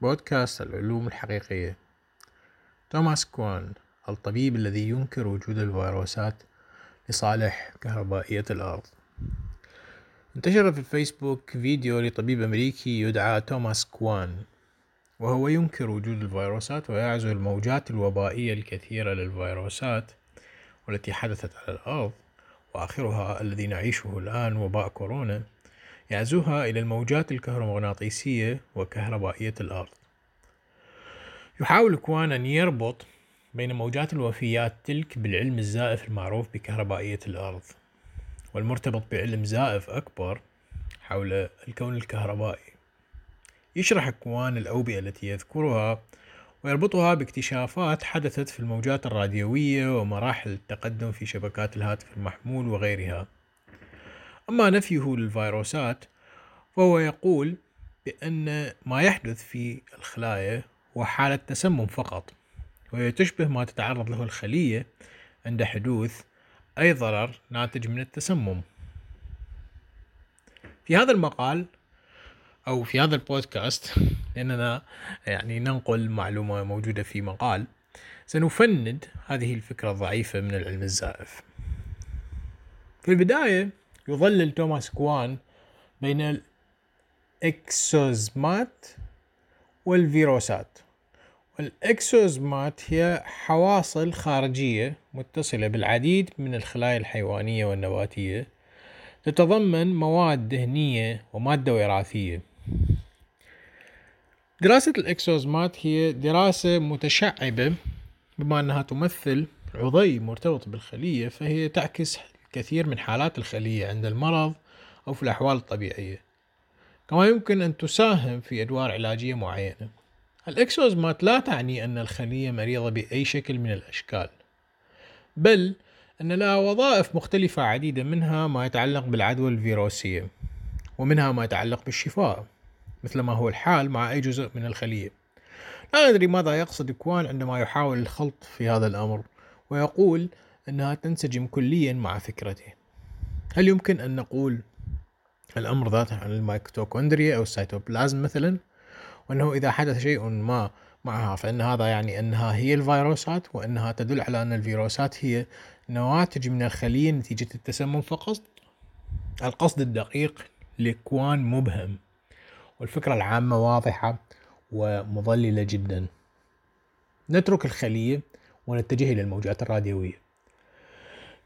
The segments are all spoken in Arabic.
بودكاست العلوم الحقيقية. توماس كوان الطبيب الذي ينكر وجود الفيروسات لصالح كهربائية الأرض. انتشر في الفيسبوك فيديو لطبيب أمريكي يدعى توماس كوان وهو ينكر وجود الفيروسات ويعزو الموجات الوبائية الكثيرة للفيروسات والتي حدثت على الأرض وآخرها الذي نعيشه الآن وباء كورونا. يعزوها إلى الموجات الكهرومغناطيسية وكهربائية الأرض. يحاول كوان أن يربط بين موجات الوفيات تلك بالعلم الزائف المعروف بكهربائية الأرض والمرتبط بعلم زائف أكبر حول الكون الكهربائي. يشرح كوان الأوبئة التي يذكرها ويربطها باكتشافات حدثت في الموجات الراديوية ومراحل التقدم في شبكات الهاتف المحمول وغيرها. أما نفيه للفيروسات فهو يقول بأن ما يحدث في الخلايا هو حالة تسمم فقط وهي تشبه ما تتعرض له الخلية عند حدوث أي ضرر ناتج من التسمم. في هذا المقال أو في هذا البودكاست لأننا يعني ننقل معلومة موجودة في مقال سنفند هذه الفكرة الضعيفة من العلم الزائف. في البداية يظلل توماس كوان بين الإكسوزمات والفيروسات. والإكسوزمات هي حواصل خارجية متصلة بالعديد من الخلايا الحيوانية والنباتية تتضمن مواد دهنية ومادة وراثية. دراسة الإكسوزمات هي دراسة متشعبة بما أنها تمثل عضي مرتبط بالخلية فهي تعكس الكثير من حالات الخلية عند المرض أو في الأحوال الطبيعية. كما يمكن أن تساهم في أدوار علاجية معينة. الإكسوزمات لا تعني أن الخلية مريضة بأي شكل من الأشكال بل أن لها وظائف مختلفة عديدة منها ما يتعلق بالعدوى الفيروسية ومنها ما يتعلق بالشفاء مثل ما هو الحال مع أي جزء من الخلية. لا ندري ماذا يقصد كوان عندما يحاول الخلط في هذا الأمر ويقول أنها تنسجم كليا مع فكرته. هل يمكن أن نقول الأمر ذاته عن الميتوكوندريا أو السيتوبلازم مثلا؟ وأنه إذا حدث شيء ما معها فإن هذا يعني أنها هي الفيروسات وأنها تدل على أن الفيروسات هي نواتج من الخلية نتيجة التسمم. فقط القصد الدقيق لكوان مبهم. والفكرة العامة واضحة ومضللة جدا. نترك الخلية ونتجه إلى الموجات الراديوية.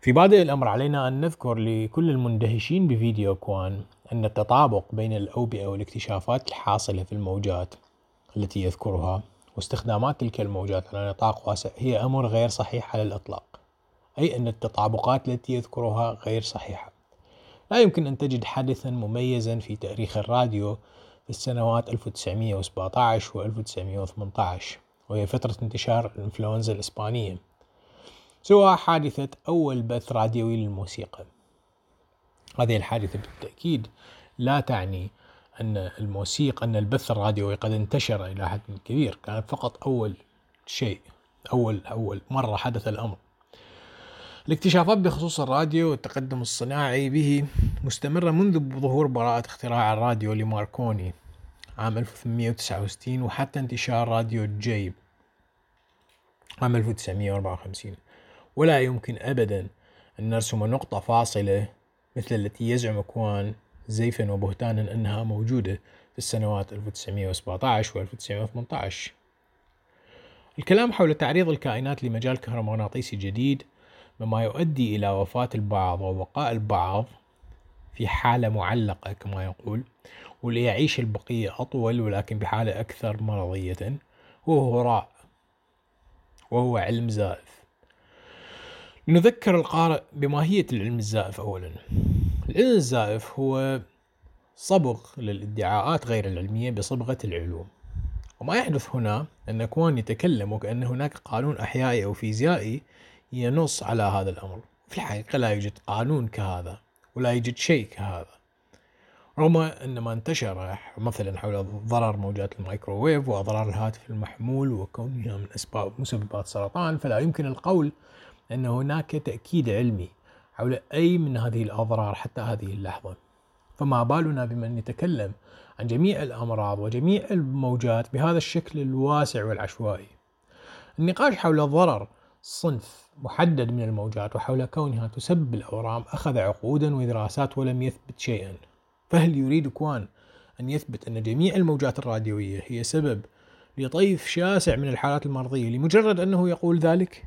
في بادئ الأمر علينا أن نذكر لكل المندهشين بفيديو كوان أن التطابق بين الأوبئة والاكتشافات الحاصلة في الموجات التي يذكرها واستخدامات تلك الموجات على نطاق واسع هي أمر غير صحيح على الإطلاق أي أن التطابقات التي يذكرها غير صحيحة. لا يمكن أن تجد حدثا مميزا في تاريخ الراديو في السنوات 1917 و 1918 وهي فترة انتشار الإنفلونزا الإسبانية. سوى حادثة أول بث راديوي للموسيقى. هذه الحادثة بالتأكيد لا تعني أن الموسيقى أن البث الراديوي قد انتشر إلى حد كبير كانت فقط أول شيء أول أول مرة حدث الأمر. الاكتشافات بخصوص الراديو والتقدم الصناعي به مستمرة منذ ظهور براءة اختراع الراديو لماركوني عام 1869 وحتى انتشار راديو جيب عام 1954 ولا يمكن أبدا أن نرسم نقطة فاصلة مثل التي يزعم كوان زيفا وبهتانا أنها موجودة في السنوات 1917 و 1918 الكلام حول تعريض الكائنات لمجال كهرومغناطيسي جديد مما يؤدي إلى وفاة البعض وبقاء البعض في حالة معلقة كما يقول وليعيش البقية أطول ولكن بحالة أكثر مرضية. هو هراء وهو علم زائف. نذكر القارئ بماهية العلم الزائف أولا. العلم الزائف هو صبغ للادعاءات غير العلمية بصبغة العلوم. وما يحدث هنا أن كوان يتكلم وكأن هناك قانون أحيائي أو فيزيائي ينص على هذا الأمر. في الحقيقة لا يوجد قانون كهذا ولا يوجد شيء كهذا. رغم أن ما انتشر مثلا حول ضرر موجات الميكروويف وأضرار الهاتف المحمول وكونها من أسباب مسببات سرطان فلا يمكن القول أن هناك تأكيد علمي حول أي من هذه الأضرار حتى هذه اللحظة. فما بالنا بمن يتكلم عن جميع الأمراض وجميع الموجات بهذا الشكل الواسع والعشوائي. النقاش حول ضرر صنف محدد من الموجات وحول كونها تسبب الأورام أخذ عقودا ودراسات ولم يثبت شيئا. فهل يريد كوان أن يثبت أن جميع الموجات الراديوية هي سبب لطيف شاسع من الحالات المرضية لمجرد أنه يقول ذلك؟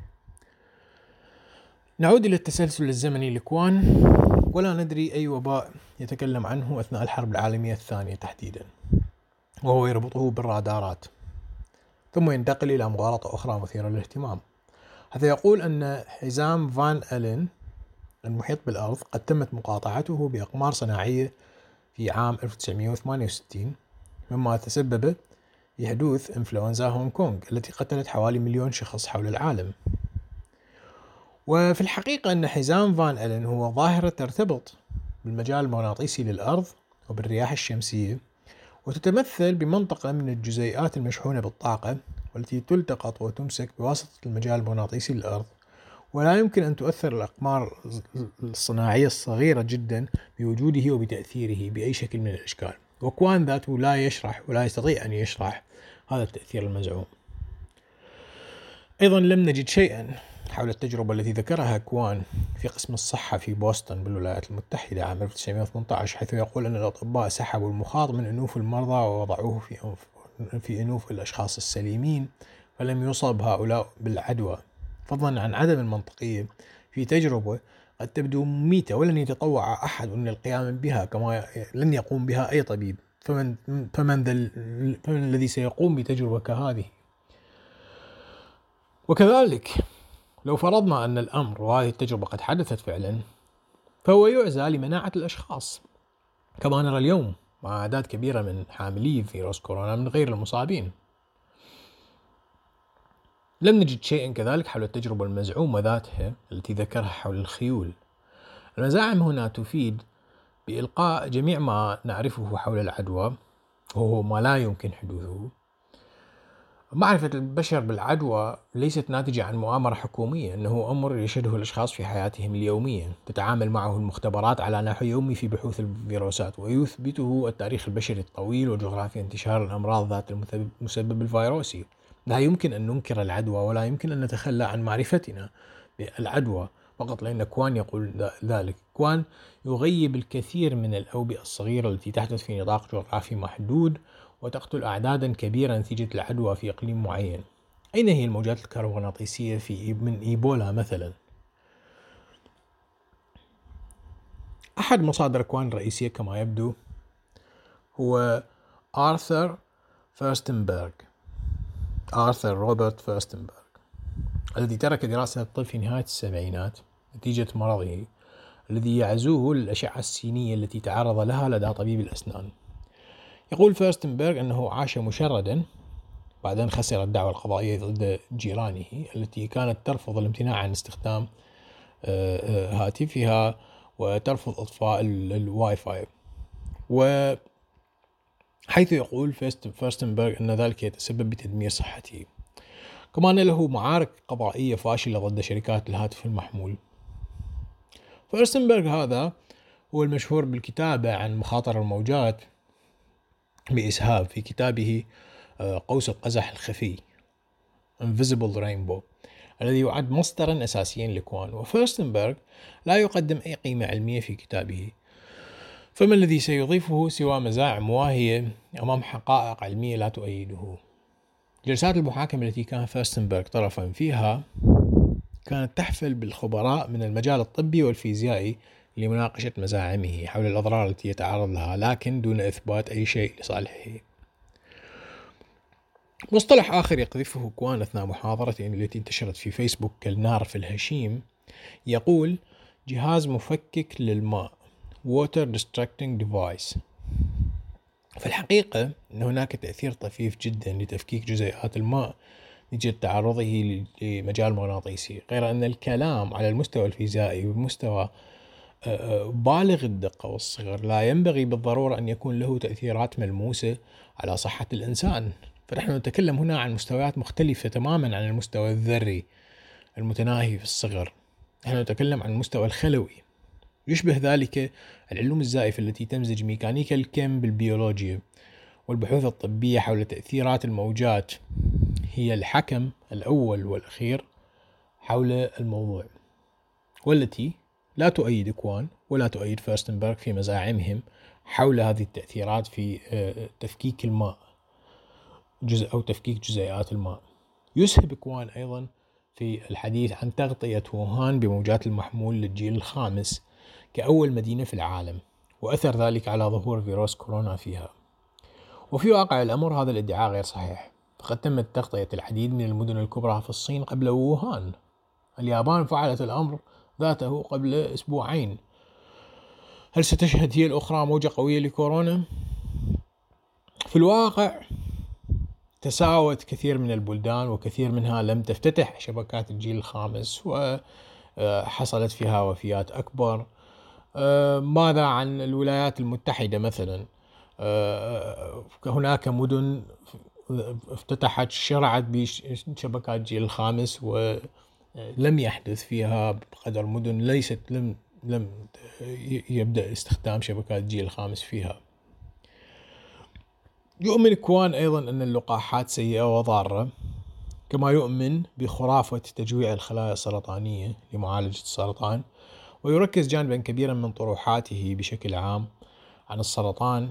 نعود إلى التسلسل الزمني لكوان ولا ندري أي وباء يتكلم عنه أثناء الحرب العالمية الثانية تحديدا وهو يربطه بالرادارات ثم ينتقل إلى مغالطة أخرى مثيرة للاهتمام. هذا يقول أن حزام فان ألين المحيط بالأرض قد تمت مقاطعته بأقمار صناعية في عام 1968 مما تسبب في حدوث إنفلونزا هونغ كونغ التي قتلت حوالي مليون شخص حول العالم. وفي الحقيقة أن حزام فان ألين هو ظاهرة ترتبط بالمجال المغناطيسي للأرض وبالرياح الشمسية وتتمثل بمنطقة من الجزيئات المشحونة بالطاقة والتي تلتقط وتمسك بواسطة المجال المغناطيسي للأرض. ولا يمكن أن تؤثر الأقمار الصناعية الصغيرة جدا بوجوده وبتأثيره بأي شكل من الأشكال. وكوان ذاته لا يشرح ولا يستطيع أن يشرح هذا التأثير المزعوم. أيضا لم نجد شيئا حول التجربة التي ذكرها كوان في قسم الصحة في بوسطن بالولايات المتحدة عام 1918 حيث يقول أن الأطباء سحبوا المخاط من أنوف المرضى ووضعوه في أنف في أنوف الأشخاص السليمين فلم يصب هؤلاء بالعدوى. فضلا عن عدم المنطقية في تجربة قد تبدو مميتة ولن يتطوع أحد من القيام بها كما لن يقوم بها أي طبيب. فمن, فمن, فمن الذي سيقوم بتجربة كهذه؟ وكذلك لو فرضنا أن الأمر وهذه التجربة قد حدثت فعلا فهو يعزى لمناعة الأشخاص. كما نرى اليوم مع أعداد كبيرة من حاملي فيروس كورونا من غير المصابين. لم نجد شيئا كذلك حول التجربة المزعومة ذاتها التي ذكرها حول الخيول. المزاعم هنا تفيد بإلقاء جميع ما نعرفه حول العدوى وهو ما لا يمكن حدوثه. معرفة البشر بالعدوى ليست ناتجة عن مؤامرة حكومية إنه أمر يشهده الأشخاص في حياتهم اليومية. تتعامل معه المختبرات على نحو يومي في بحوث الفيروسات ويثبته التاريخ البشري الطويل وجغرافيا انتشار الأمراض ذات المسبب الفيروسي لا يمكن أن ننكر العدوى ولا يمكن أن نتخلى عن معرفتنا بالعدوى. فقط لأن كوان يقول ذلك. كوان يغيب الكثير من الأوبئة الصغيرة التي تحدث في نطاق جغرافي محدود وتقتل أعدادا كبيرة نتيجة العدوى في إقليم معين. أين هي الموجات الكهرومغناطيسية في من إيبولا مثلا؟ أحد مصادر كوان الرئيسية كما يبدو هو آرثر فيرستنبرغ. آرثر روبرت فيرستنبرغ الذي ترك دراسة الطب في نهاية السبعينات نتيجة مرضه الذي يعزوه للأشعة السينية التي تعرض لها لدى طبيب الأسنان. يقول فيرستنبرغ أنه عاش مشردا بعد أن خسر الدعوة القضائية ضد جيرانه التي كانت ترفض الامتناع عن استخدام آه، آه، هاتفها وترفض إطفاء الواي فاي و حيث يقول فيرستنبرغ أن ذلك يتسبب بتدمير صحته. كما أن له معارك قضائية فاشلة ضد شركات الهاتف المحمول. فيرستنبرغ هذا هو المشهور بالكتابة عن مخاطر الموجات. بإسهاب في كتابه آه، قوس القزح الخفي Invisible Rainbow الذي يعد مصدرا أساسيا لكوان وفيرستنبرغ لا يقدم أي قيمة علمية في كتابه. فما الذي سيضيفه سوى مزاعم واهية أمام حقائق علمية لا تؤيده؟ جلسات المحاكمة التي كان فيرستنبرغ طرفا فيها كانت تحفل بالخبراء من المجال الطبي والفيزيائي لمناقشة مزاعمه حول الأضرار التي يتعرض لها لكن دون إثبات أي شيء لصالحه. مصطلح آخر يقذفه كوان أثناء محاضرته التي انتشرت في فيسبوك كالنار في الهشيم يقول جهاز مفكك للماء Water Distracting Device. في الحقيقة أن هناك تأثير طفيف جدا لتفكيك جزيئات الماء نتيجة تعرضه لمجال مغناطيسي غير أن الكلام على المستوى الفيزيائي والمستوى بالغ الدقة والصغر. لا ينبغي بالضرورة أن يكون له تأثيرات ملموسة على صحة الإنسان. فنحن نتكلم هنا عن مستويات مختلفة تماما عن المستوى الذري المتناهي في الصغر. نحن نتكلم عن المستوى الخلوي. يشبه ذلك العلوم الزائفة التي تمزج ميكانيكا الكم بالبيولوجيا والبحوث الطبية حول تأثيرات الموجات. هي الحكم الأول والأخير حول الموضوع والتي لا تؤيد كوان ولا تؤيد فيرستنبرغ في مزاعمهم حول هذه التأثيرات في آه، تفكيك الماء جزء أو تفكيك جزيئات الماء. يسهب كوان أيضا في الحديث عن تغطية ووهان بموجات المحمول للجيل الخامس كأول مدينة في العالم وأثر ذلك على ظهور فيروس كورونا فيها. وفي واقع الأمر هذا الادعاء غير صحيح. فقد تمت تغطية العديد من المدن الكبرى في الصين قبل ووهان. اليابان فعلت الأمر ذاته قبل أسبوعين. هل ستشهد هي الأخرى موجة قوية لكورونا؟ في الواقع تساوت كثير من البلدان وكثير منها لم تفتتح شبكات الجيل الخامس وحصلت فيها وفيات أكبر. ماذا عن الولايات المتحدة مثلا؟ هناك مدن افتتحت شرعت بشبكات الجيل الخامس ولم يحدث فيها بقدر مدن ليست لم لم يبدأ استخدام شبكات الجيل الخامس فيها. يؤمن كوان أيضا أن اللقاحات سيئة وضارة كما يؤمن بخرافة تجويع الخلايا السرطانية لمعالجة السرطان ويركز جانبا كبيرا من طروحاته بشكل عام عن السرطان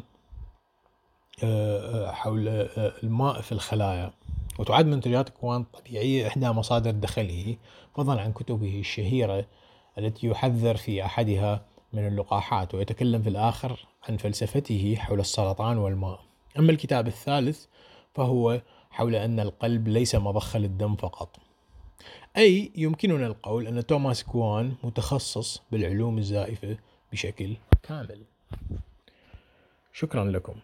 آه، آه، حول آه، الماء في الخلايا. وتعد منتجات كوان الطبيعية إحدى مصادر دخله فضلا عن كتبه الشهيرة التي يحذر في أحدها من اللقاحات ويتكلم في الآخر عن فلسفته حول السرطان والماء. أما الكتاب الثالث فهو حول أن القلب ليس مضخة للدم فقط. أي يمكننا القول أن توماس كوان متخصص بالعلوم الزائفة بشكل كامل. شكرا لكم.